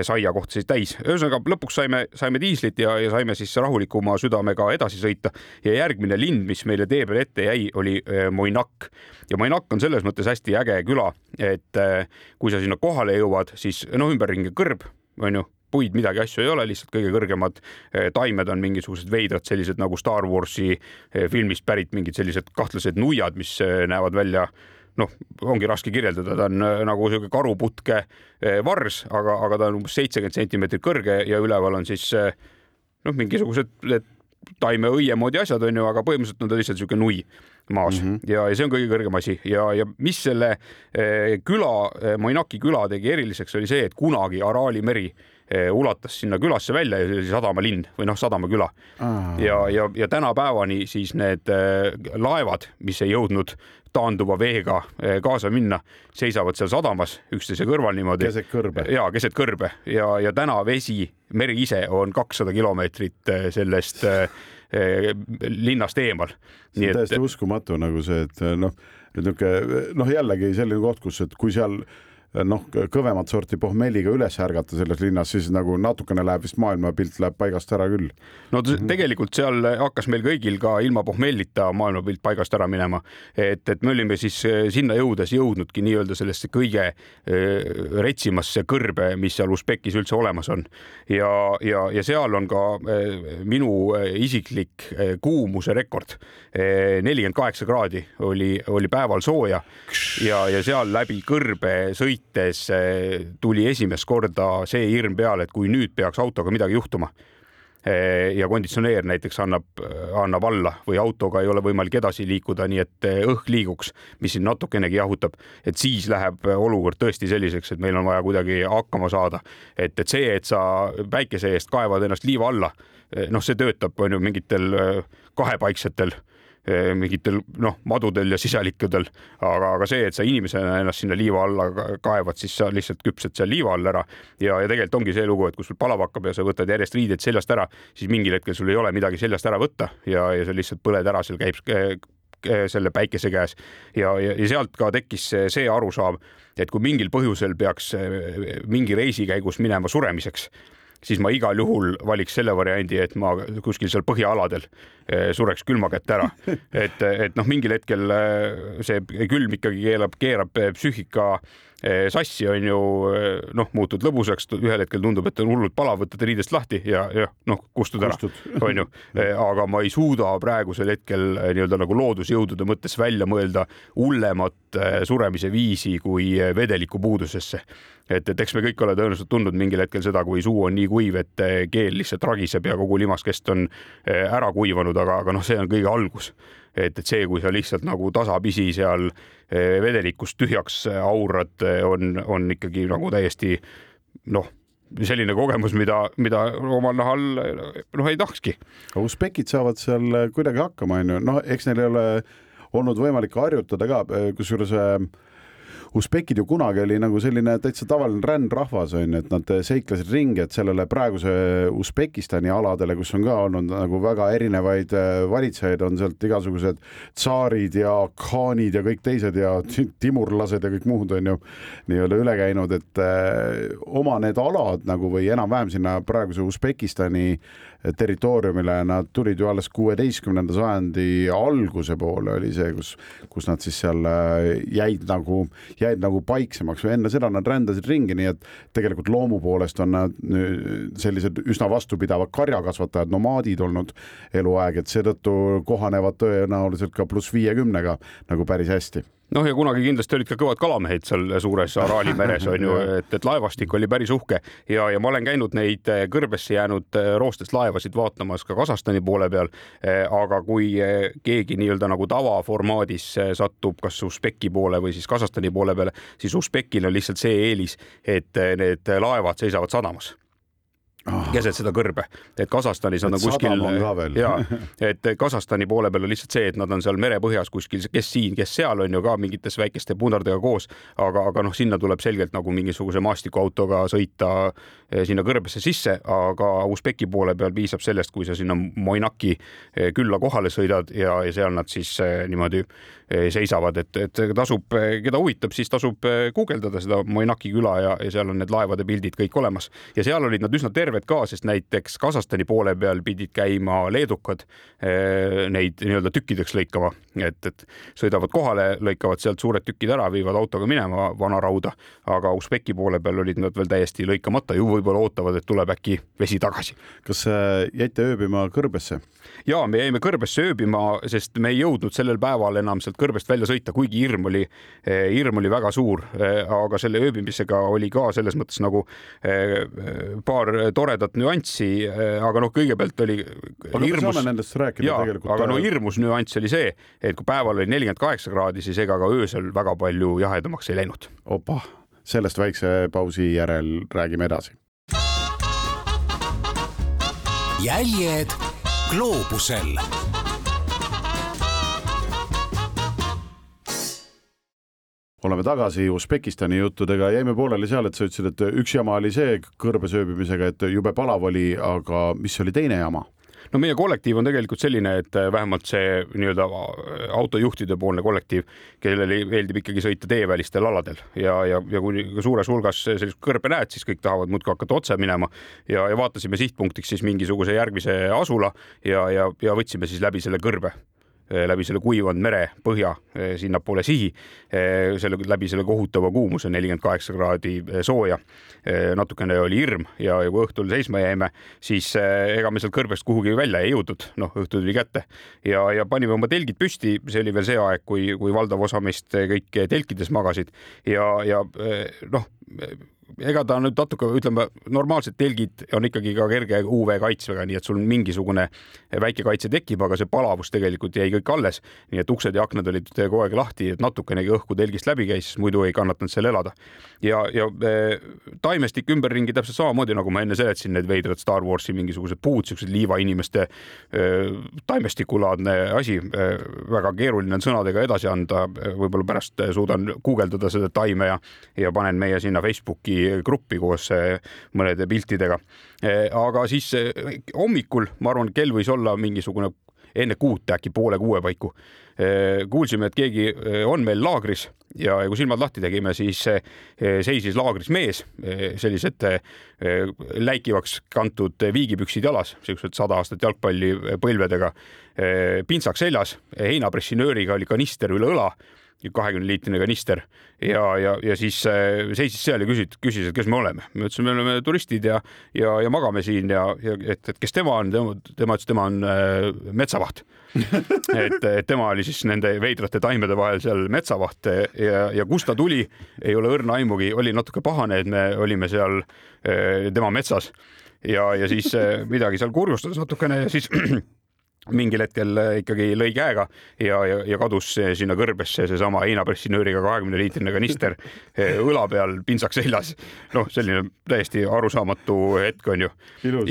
saiakohtasid täis. ühesõnaga lõpuks saime, saime diislit ja, ja saime siis rahulikuma südamega edasi sõita. Ja järgmine linn, mis meile tee peal ette jäi, oli Moinak. Ja Mainak on selles mõttes hästi äge küla, et äh, kui sa sinna kohale jõuad, siis noh, ümberringi kõrb, onju puid, midagi asju ei ole, lihtsalt kõige kõrgemad äh, taimed on mingisugused veidrad, sellised nagu Star Warsi äh, filmist pärit mingid sellised kahtlased nuiad, mis näevad välja noh, ongi raske kirjeldada, ta on nagu sihuke karuputke vars, aga, aga ta on umbes seitsekümmend sentimeetrit kõrge ja üleval on siis noh, mingisugused taimeõie moodi asjad onju, aga põhimõtteliselt on ta lihtsalt sihuke nui maas mm -hmm. ja, ja see on kõige kõrgem asi ja, ja mis selle küla, Mainaki küla tegi eriliseks, oli see, et kunagi Araali meri ulatas sinna külasse välja ja see oli sadamalinn või noh, sadamaküla ah.. ja, ja, ja tänapäevani siis need laevad, mis ei jõudnud taanduva veega kaasa minna, seisavad seal sadamas üksteise kõrval niimoodi. keset kõrbe. ja keset kõrbe ja, ja täna vesi, meri ise on kakssada kilomeetrit sellest Eh, linnast eemal. see on täiesti et... uskumatu nagu see, et noh, et niisugune noh, jällegi selline koht, kus, et kui seal noh, kõvemat sorti pohmelliga üles ärgata selles linnas, siis nagu natukene läheb vist maailmapilt läheb paigast ära küll. no tegelikult seal hakkas meil kõigil ka ilma pohmellita maailmapilt paigast ära minema, et, et me olime siis eh, sinna jõudes jõudnudki nii-öelda sellesse kõige eh, retsimasse kõrbe, mis seal Usbekis üldse olemas on. ja, ja, ja seal on ka minu isiklik kuumuse rekord. nelikümmend kaheksa kraadi oli, oli päeval sooja ja, ja seal läbi kõrbe sõit sõites eh, tuli esimest korda see hirm peale, et kui nüüd peaks autoga midagi juhtuma eh, ja konditsioneer näiteks annab, annab alla või autoga ei ole võimalik edasi liikuda, nii et eh, õhk liiguks, mis sind natukenegi jahutab, et siis läheb olukord tõesti selliseks, et meil on vaja kuidagi hakkama saada. et, et see, et sa päikese eest kaevad ennast liiva alla, noh, see töötab, on ju mingitel kahepaiksetel mingitel noh, madudel ja sisalikudel, aga, aga see, et sa inimesena ennast sinna liiva alla kaevad, siis sa lihtsalt küpsed seal liiva all ära. Ja, ja tegelikult ongi see lugu, et kui sul palav hakkab ja sa võtad järjest riided seljast ära, siis mingil hetkel sul ei ole midagi seljast ära võtta ja, ja sa lihtsalt põled ära, seal käib selle päikese käes. Ja, ja, ja sealt ka tekkis see, see arusaam, et kui mingil põhjusel peaks mingi reisi käigus minema suremiseks siis ma igal juhul valiks selle variandi, et ma kuskil seal põhjaaladel eh, sureks külma kätte ära. et, et noh, mingil hetkel eh, see külm ikkagi keelab, keerab eh, psüühika sassi on ju noh, muutud lõbusaks, ühel hetkel tundub, et on hullult palav, võtad riidest lahti ja, ja noh, kustud ära, on ju. aga ma ei suuda praegusel hetkel nii-öelda nagu loodusjõudude mõttes välja mõelda hullemat suremise viisi kui vedeliku puudusesse et, et eks me kõik ole tõenäoliselt tundnud mingil hetkel seda, kui suu on nii kuiv, et keel lihtsalt ragiseb ja kogu limaskest on ära kuivanud, aga, aga noh, see on kõige algus. Et, et see, kui sa lihtsalt nagu tasapisi seal eh, vedelikust tühjaks aurad, on, on ikkagi nagu täiesti noh selline kogemus, mida, mida omal nahal noh, ei tahakski. Usbekid saavad seal kuidagi hakkama, onju, noh, eks neil ei ole olnud võimalik harjutada ka, kusjuures äh, usbekid ju kunagi oli nagu selline täitsa tavaline rändrahvas on ju, et nad seiklesid ringi, et sellele praeguse Usbekistani aladele, kus on ka olnud nagu väga erinevaid äh, valitsejaid, on sealt igasugused tsaarid ja khaanid ja kõik teised ja timurlased ja kõik muud on ju nii-öelda üle käinud, et äh, oma need alad nagu või enam-vähem sinna praeguse Usbekistani territooriumile, nad tulid ju alles kuueteistkümnenda sajandi alguse poole oli see, kus, kus nad siis seal äh, jäid nagu, jäid nagu paiksemaks või enne seda nad rändasid ringi, nii et tegelikult loomu poolest on nad äh, sellised üsna vastupidavad karjakasvatajad, nomaadid olnud eluaeg, et seetõttu kohanevad tõenäoliselt ka pluss viiekümnega nagu päris hästi noh, ja kunagi kindlasti olid ka kõvad kalamehed seal suures Araali meres on ju, et, et laevastik oli päris uhke ja, ja ma olen käinud neid eh, kõrbesse jäänud eh, roostest laevasid vaatamas ka Kasahstani poole peal. Eh, aga kui keegi nii-öelda nagu tavaformaadis satub kas Usbeki poole või siis Kasahstani poole peale, siis Usbekil on lihtsalt see eelis, et need laevad seisavad sadamas oh. keset seda kõrbe, et Kasahstanis nad on kuskil ja et Kasahstani poole peal on lihtsalt see, et nad on seal merepõhjas kuskil, kes siin, kes seal on ju ka mingites väikeste punardega koos, aga, aga noh, sinna tuleb selgelt nagu mingisuguse maastikuautoga sõita eh, sinna kõrbesse sisse, aga Usbeki poole peal piisab sellest, kui sa sinna Moinaki eh, külla kohale sõidad ja, ja seal nad siis eh, niimoodi seisavad, et, et tasub, keda huvitab, siis tasub guugeldada seda Moinaki küla ja, ja seal on need laevade pildid kõik olemas. Ja seal olid nad üsna terved terved ka, sest näiteks Kasahstani poole peal pidid käima leedukad eh, neid nii-öelda tükkideks lõikama, et, et sõidavad kohale, lõikavad sealt suured tükid ära, viivad autoga minema vana rauda, aga Usbeki poole peal olid nad veel täiesti lõikamata, ju võib-olla ootavad, et tuleb äkki vesi tagasi. kas jäite ööbima kõrbesse? ja me jäime kõrbesse ööbima, sest me ei jõudnud sellel päeval enam sealt kõrbest välja sõita, kuigi hirm oli, eh, hirm oli väga suur, eh, aga selle ööbimisega oli ka selles mõttes nagu paar toredat toredat nüanssi, äh, aga noh, kõigepealt oli. aga hirmus, me saame nendest rääkida jaa, tegelikult. aga no hirmus nüanss oli see, et kui päeval oli nelikümmend kaheksa kraadi, siis ega ka öösel väga palju jahedamaks ei läinud. opa, sellest väikse pausi järel räägime edasi. jäljed gloobusel oleme tagasi Usbekistani juttudega, jäime pooleli seal, et sa ütlesid, et üks jama oli see kõrbes ööbimisega, et jube palav oli, aga mis oli teine jama? no meie kollektiiv on tegelikult selline, et vähemalt see nii-öelda autojuhtide poolne kollektiiv, kellele meeldib ikkagi sõita teevälistel aladel. Ja, ja, ja kui suures hulgas sellist kõrbe näed, siis kõik tahavad muudkui hakata otse minema. Ja, ja vaatasime sihtpunktiks siis mingisuguse järgmise asula ja, ja, ja võtsime siis läbi selle kõrbe. Eh, läbi selle kuivanud merepõhja eh, sinnapoole sihi, eh, selle läbi selle kohutava kuumuse, nelikümmend kaheksa kraadi sooja. natukene oli hirm ja, ja kui õhtul seisma jäime, siis ega me sealt kõrbest kuhugi välja ei jõudnud, noh, õhtu tuli kätte. Ja, ja panime oma telgid püsti, see oli veel see aeg, kui, kui valdav osa meist kõik telkides magasid. Ja, ja noh ega ta nüüd natuke, ütleme, normaalsed telgid on ikkagi ka kerge UV kaitsega, nii et sul mingisugune väike kaitse tekib, aga see palavus tegelikult jäi kõik alles. nii et uksed ja aknad olid kogu aeg lahti, et natukenegi õhku telgist läbi käis, muidu ei kannatanud seal elada. ja, ja e, taimestik ümberringi täpselt samamoodi, nagu ma enne seletasin, need veidrad Star Warsi mingisugused puud, siuksed liivainimeste e, taimestikulaadne asi e,. väga keeruline on sõnadega edasi anda, võib-olla pärast suudan guugeldada seda taime ja, ja panen meie sinna Facebooki gruppi koos eh, mõnede piltidega. Eh, aga siis eh, hommikul, ma arvan, kell võis olla mingisugune enne kuut äkki poole kuue paiku. kuulsime, et keegi on meil laagris ja, ja kui silmad lahti tegime, siis seisis laagris mees, sellised läikivaks kantud viigipüksid jalas, siuksed sada aastat jalgpalli põlvedega, pintsak seljas, heinapressinööriga oli kanister üle õla kahekümne liitrine kanister. Ja, ja, ja siis äh, seisis seal ja küsis, küsis, et kes me oleme. me ütlesime, me oleme turistid ja, ja, ja magame siin ja, ja et, et kes tema on, tema, tema ütles, tema on äh, metsavaht. Et, et tema oli siis nende veidrate taimede vahel seal metsavaht ja, ja kust ta tuli, ei ole õrna aimugi, oli natuke pahane, et me olime seal äh, tema metsas. Ja, ja siis äh, midagi seal kurjustas natukene ja siis mingil hetkel äh, ikkagi lõi käega ja, ja, ja kadus sinna kõrbesse seesama heinapressinööriga kahekümne liitrine kanister äh, õla peal, pintsak seljas. noh, selline täiesti arusaamatu hetk on ju.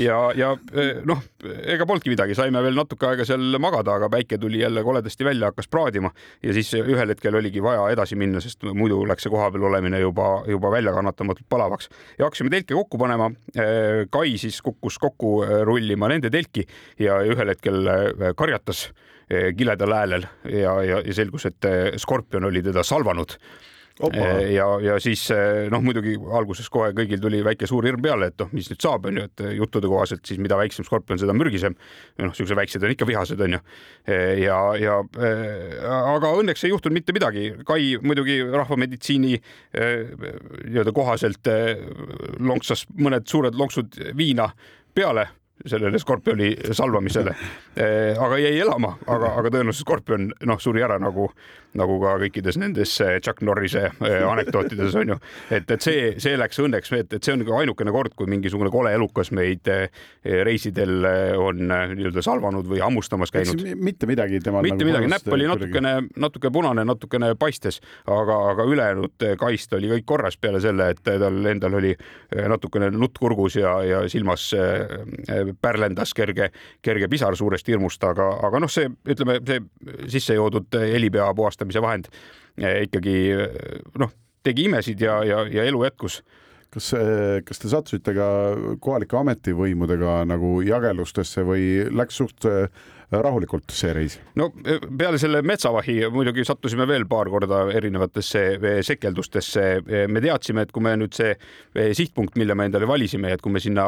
ja, ja äh, noh, ega polnudki midagi, saime veel natuke aega seal magada, aga päike tuli jälle koledasti välja, hakkas praadima ja siis ühel hetkel oligi vaja edasi minna, sest muidu läks see kohapeal olemine juba, juba väljakannatamatult palavaks ja hakkasime telke kokku panema. Kai siis kukkus kokku rullima nende telki ja ühel hetkel karjatas äh, kiledal häälel ja, ja, ja selgus, et äh, skorpion oli teda salvanud Opa. ja, ja siis noh, muidugi alguses kohe kõigil tuli väike suur hirm peale, et noh, mis nüüd saab, onju, et juttude kohaselt siis mida väiksem skorpion, seda mürgisem. noh, siuksed väiksed on ikka vihased, onju. ja, ja aga õnneks ei juhtunud mitte midagi. Kai muidugi rahvameditsiini nii-öelda kohaselt lonksas mõned suured lonksud viina peale sellele skorpioni salvamisele. Eh, aga jäi elama, aga, aga tõenäoliselt skorpion noh, suri ära nagu, nagu ka kõikides nendes eh, Chuck Norrise eh, anekdootides on ju. et, et see, see läks õnneks, et, et see on ainukene kord, kui mingisugune kole elukas meid reisidel on nii-öelda salvanud või hammustamas käinud. mitte midagi temal. mitte nagu midagi, näpp oli natukene, natuke punane, natukene paistes, aga, aga ülejäänud kaist oli kõik korras peale selle, et tal endal oli natukene nutt kurgus ja, ja silmas pärlendas kerge, kerge pisar suurest hirmust, aga, aga noh, see ütleme, see sisse joodud helipea puhastamise vahend eh, ikkagi noh, tegi imesid ja, ja, ja elu jätkus. Kas, kas te sattusite ka kohalike ametivõimudega nagu jagelustesse või läks suht rahulikult see reis? no e, peale selle metsavahi muidugi sattusime veel paar korda erinevatesse e, sekeldustesse. E, me teadsime, et kui me nüüd see sihtpunkt, mille me endale valisime, et kui me sinna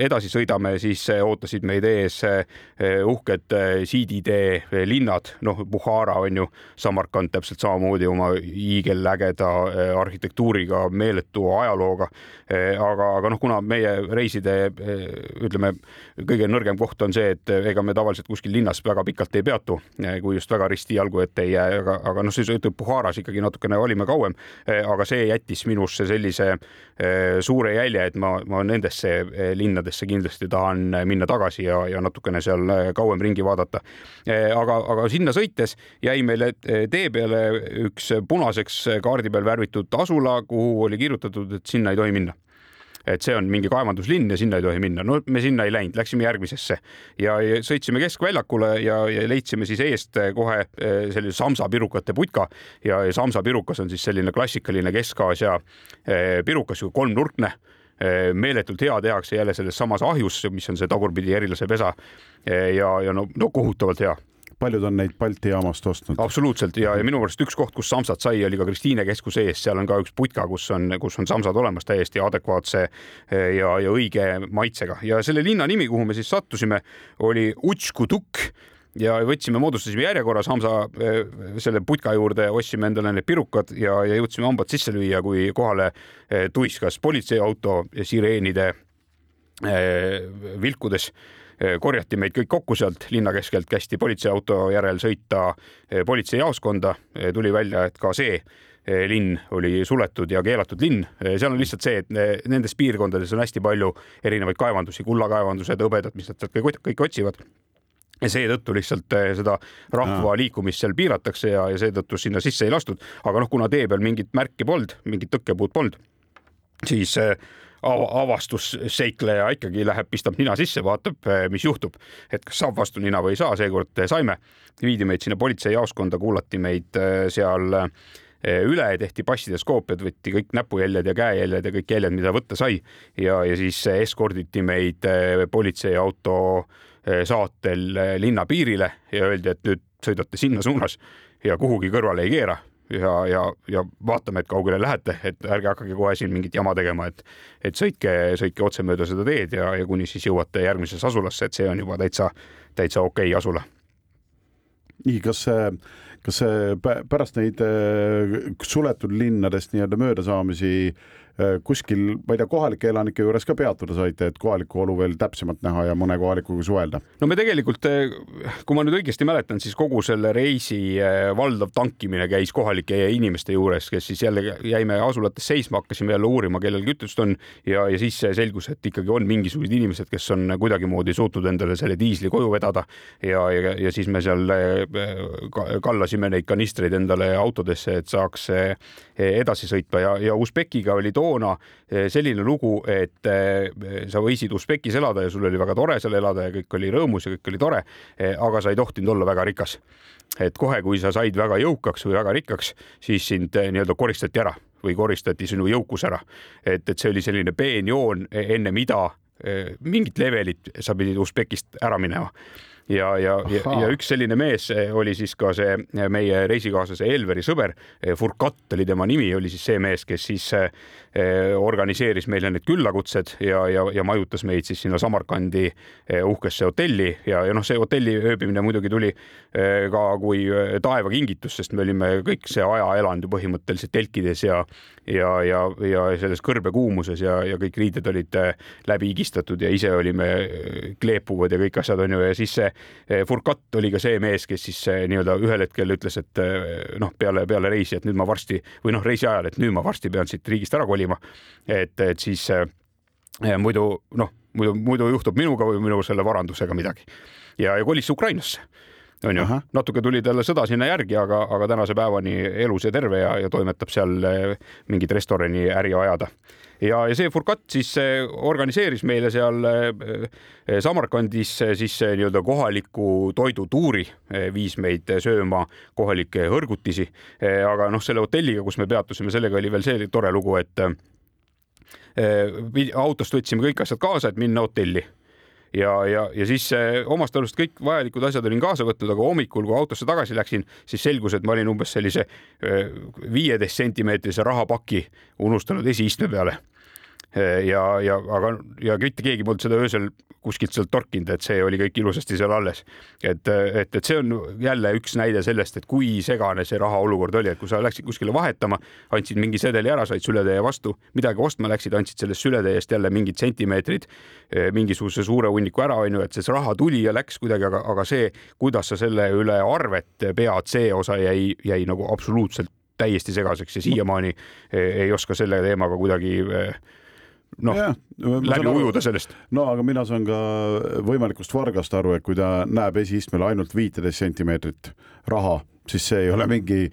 edasi sõidame, siis ootasid meid ees uhked siiditee linnad, noh, Buhara on ju, Samarkand täpselt samamoodi oma hiigelägeda arhitektuuriga, meeletu ajalooga. aga, aga noh, kuna meie reiside ütleme, kõige nõrgem koht on see, et ega me tavaliselt kus kuskil linnas väga pikalt ei peatu, kui just väga risti jalgu ette ei jää, aga, aga noh, siis ütleb Puharas ikkagi natukene olime kauem. aga see jättis minusse sellise eh, suure jälje, et ma, ma nendesse eh, linnadesse kindlasti tahan minna tagasi ja, ja natukene seal eh, kauem ringi vaadata. aga, aga sinna sõites jäi meile tee peale üks punaseks kaardi peal värvitud asula, kuhu oli kirjutatud, et sinna ei tohi minna et see on mingi kaevanduslinn ja sinna ei tohi minna. no me sinna ei läinud, läksime järgmisesse ja sõitsime keskväljakule ja, ja leidsime siis eest kohe eh, sellise samsapirukate putka ja, ja samsapirukas on siis selline klassikaline Kesk-Aasia eh, pirukas, kolmnurkne eh, meeletult hea tehakse jälle selles samas ahjus, mis on see tagurpidi erilase pesa. ja, ja no, no kohutavalt hea paljud on neid Balti jaamast ostnud. absoluutselt ja, ja minu meelest üks koht, kus samsad sai, oli ka Kristiine keskuse ees, seal on ka üks putka, kus on, kus on samsad olemas täiesti adekvaatse eh, ja, ja õige maitsega ja selle linna nimi, kuhu me siis sattusime, oli Utskuduk ja võtsime, moodustasime järjekorras Hamsa eh, selle putka juurde, ostsime endale need pirukad ja, ja jõudsime hambad sisse lüüa, kui kohale eh, tuiskas politseiauto sireenide vilkudes korjati meid kõik kokku sealt linna keskelt, kästi politseiauto järel sõita politseijaoskonda, tuli välja, et ka see linn oli suletud ja keelatud linn. seal on lihtsalt see, et nendes piirkondades on hästi palju erinevaid kaevandusi, kullakaevandused, hõbedad, mis nad sealt kõik, kõik otsivad ja seetõttu lihtsalt seda rahva liikumist seal piiratakse ja, ja seetõttu sinna sisse ei lastud. aga noh, kuna tee peal mingit märki polnud, mingit tõkkepuud polnud, siis avastusseikleja ikkagi läheb, pistab nina sisse, vaatab, mis juhtub, et kas saab vastu nina või ei saa. seekord saime, viidi meid sinna politseijaoskonda, kuulati meid seal üle, tehti passides koopiad, võeti kõik näpujäljed ja käejäljed ja kõik jäljed, mida võtta sai. Ja, ja siis eskorditi meid politseiauto saatel linna piirile ja öeldi, et nüüd sõidate sinna suunas ja kuhugi kõrvale ei keera ja, ja, ja vaatame, et kaugele lähete, et ärge hakake kohe siin mingit jama tegema, et, et sõitke, sõitke otse mööda seda teed ja, ja kuni siis jõuate järgmisesse asulasse, et see on juba täitsa, täitsa okei okay asula. nii, kas see, kas see pärast neid suletud linnadest nii-öelda möödasaamisi kuskil, ma ei tea, kohalike elanike juures ka peatuda saite, et kohalikku olu veel täpsemalt näha ja mõne kohalikuga suhelda? no me tegelikult, kui ma nüüd õigesti mäletan, siis kogu selle reisi valdav tankimine käis kohalike inimeste juures, kes siis jälle jäime asulates seisma, hakkasime jälle uurima, kellel kütust on ja, ja siis selgus, et ikkagi on mingisugused inimesed, kes on kuidagimoodi suutnud endale selle diisli koju vedada ja, ja, ja siis me seal kallasime neid kanistreid endale autodesse, et saaks edasi sõitma ja, ja Usbekiga oli toona selline lugu, et sa võisid Usbekis elada ja sul oli väga tore seal elada ja kõik oli rõõmus ja kõik oli tore, aga sa ei tohtinud olla väga rikas. et kohe, kui sa said väga jõukaks või väga rikkaks, siis sind nii-öelda koristati ära või koristati sinu jõukus ära. et, et see oli selline peenjoon, enne mida mingit levelit sa pidid Usbekist ära minema ja, ja, ja, ja üks selline mees oli siis ka see meie reisikaaslase Elveri sõber, Furkat oli tema nimi, oli siis see mees, kes siis organiseeris meile need küllakutsed ja, ja, ja majutas meid siis sinna Samarkandi uhkesse hotelli. Ja, ja noh, see hotelli ööbimine muidugi tuli ka kui taevakingitus, sest me olime kõik see aja elanud ju põhimõtteliselt telkides ja ja, ja, ja selles kõrbekuumuses ja, ja kõik riided olid läbi higistatud ja ise olime kleepuvad ja kõik asjad on ju. Ja siis see Furkat oli ka see mees, kes siis nii-öelda ühel hetkel ütles, et noh, peale, peale reisi, et nüüd ma varsti või noh, reisi ajal, et nüüd ma varsti pean siit riigist ära kolima. et, et siis eh, muidu noh, muidu, muidu juhtub minuga või minu selle varandusega midagi ja, ja kolis Ukrainasse onju, natuke tuli talle sõda sinna järgi, aga, aga tänase päevani elus ja terve ja, ja toimetab seal mingit restorani äri ajada. ja, ja see Furkat siis organiseeris meile seal Samarkandis siis nii-öelda kohaliku toidutuuri, viis meid sööma kohalikke hõrgutisi. aga noh, selle hotelliga, kus me peatusime, sellega oli veel see tore lugu, et autost võtsime kõik asjad kaasa, et minna hotelli ja, ja, ja siis omast arust kõik vajalikud asjad olin kaasa võtnud, aga hommikul, kui autosse tagasi läksin, siis selgus, et ma olin umbes sellise viieteist sentimeetrise rahapaki unustanud esiistme peale ja, ja aga, ja mitte keegi polnud seda öösel kuskilt sealt torkinud, et see oli kõik ilusasti seal alles. et, et, et see on jälle üks näide sellest, et kui segane see raha olukord oli, et kui sa läksid kuskile vahetama, andsid mingi sedeli ära, said sületäie vastu, midagi ostma läksid, andsid sellest sületäiest jälle mingid sentimeetrid, mingisuguse suure hunniku ära, onju, et see raha tuli ja läks kuidagi, aga, aga see, kuidas sa selle üle arvet pead, see osa jäi, jäi nagu absoluutselt täiesti segaseks ja siiamaani ei oska selle teemaga kuidagi noh, läbi ujuda sellest. no aga mina saan ka võimalikust vargast aru, et kui ta näeb esiistmel ainult viiteist sentimeetrit raha, siis see ei ole mingi,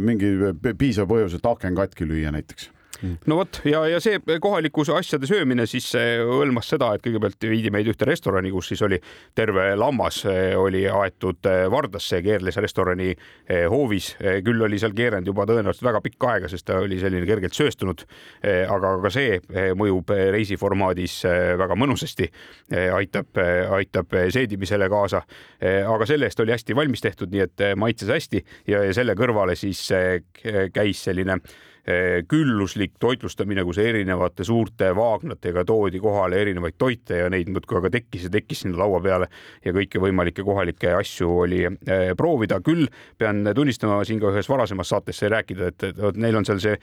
mingi piisav põhjus, et aken katki lüüa näiteks no vot ja, ja see kohaliku asjade söömine siis hõlmas seda, et kõigepealt viidi meid ühte restorani, kus siis oli terve lammas oli aetud Vardasse, keerles restorani eh, hoovis. küll oli seal keeranud juba tõenäoliselt väga pikka aega, sest ta oli selline kergelt sööstunud. aga ka see eh, mõjub reisiformaadis eh, väga mõnusasti, aitab, aitab seedimisele kaasa. aga selle eest oli hästi valmis tehtud, nii et maitses hästi ja selle kõrvale siis käis selline külluslik toitlustamine, kus erinevate suurte vaagnatega toodi kohale erinevaid toite ja neid muudkui aga tekkis ja tekkis sinna laua peale ja kõiki võimalikke kohalikke asju oli proovida. küll pean tunnistama siin ka ühes varasemas saates sai rääkida, et, et neil on seal see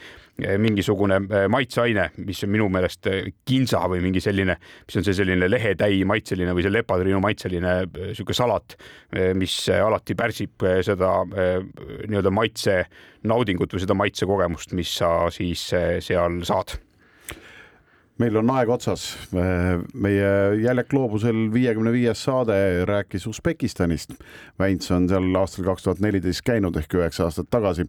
mingisugune maitseaine, mis on minu meelest kinsa või mingi selline, mis on see selline lehetäi maitseline või see lepatriinu maitseline sihuke salat, mis alati pärsib seda nii-öelda maitse naudingut või seda maitsekogemust, mis sa siis seal saad meil on aeg otsas. meie Jäljak gloobusel viiekümne viies saade rääkis Usbekistanist. Väints on seal aastal kaks tuhat neliteist käinud ehk üheksa aastat tagasi.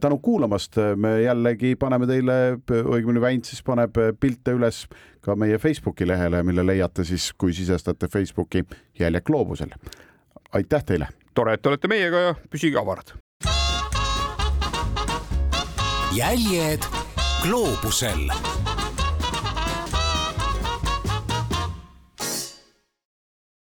tänu kuulamast, me jällegi paneme teile, õigemini Väints siis paneb pilte üles ka meie Facebooki lehele, mille leiate siis, kui sisestate Facebooki Jäljak gloobusel. aitäh teile. tore, et olete meiega ja püsige avarad. Jäljed gloobusel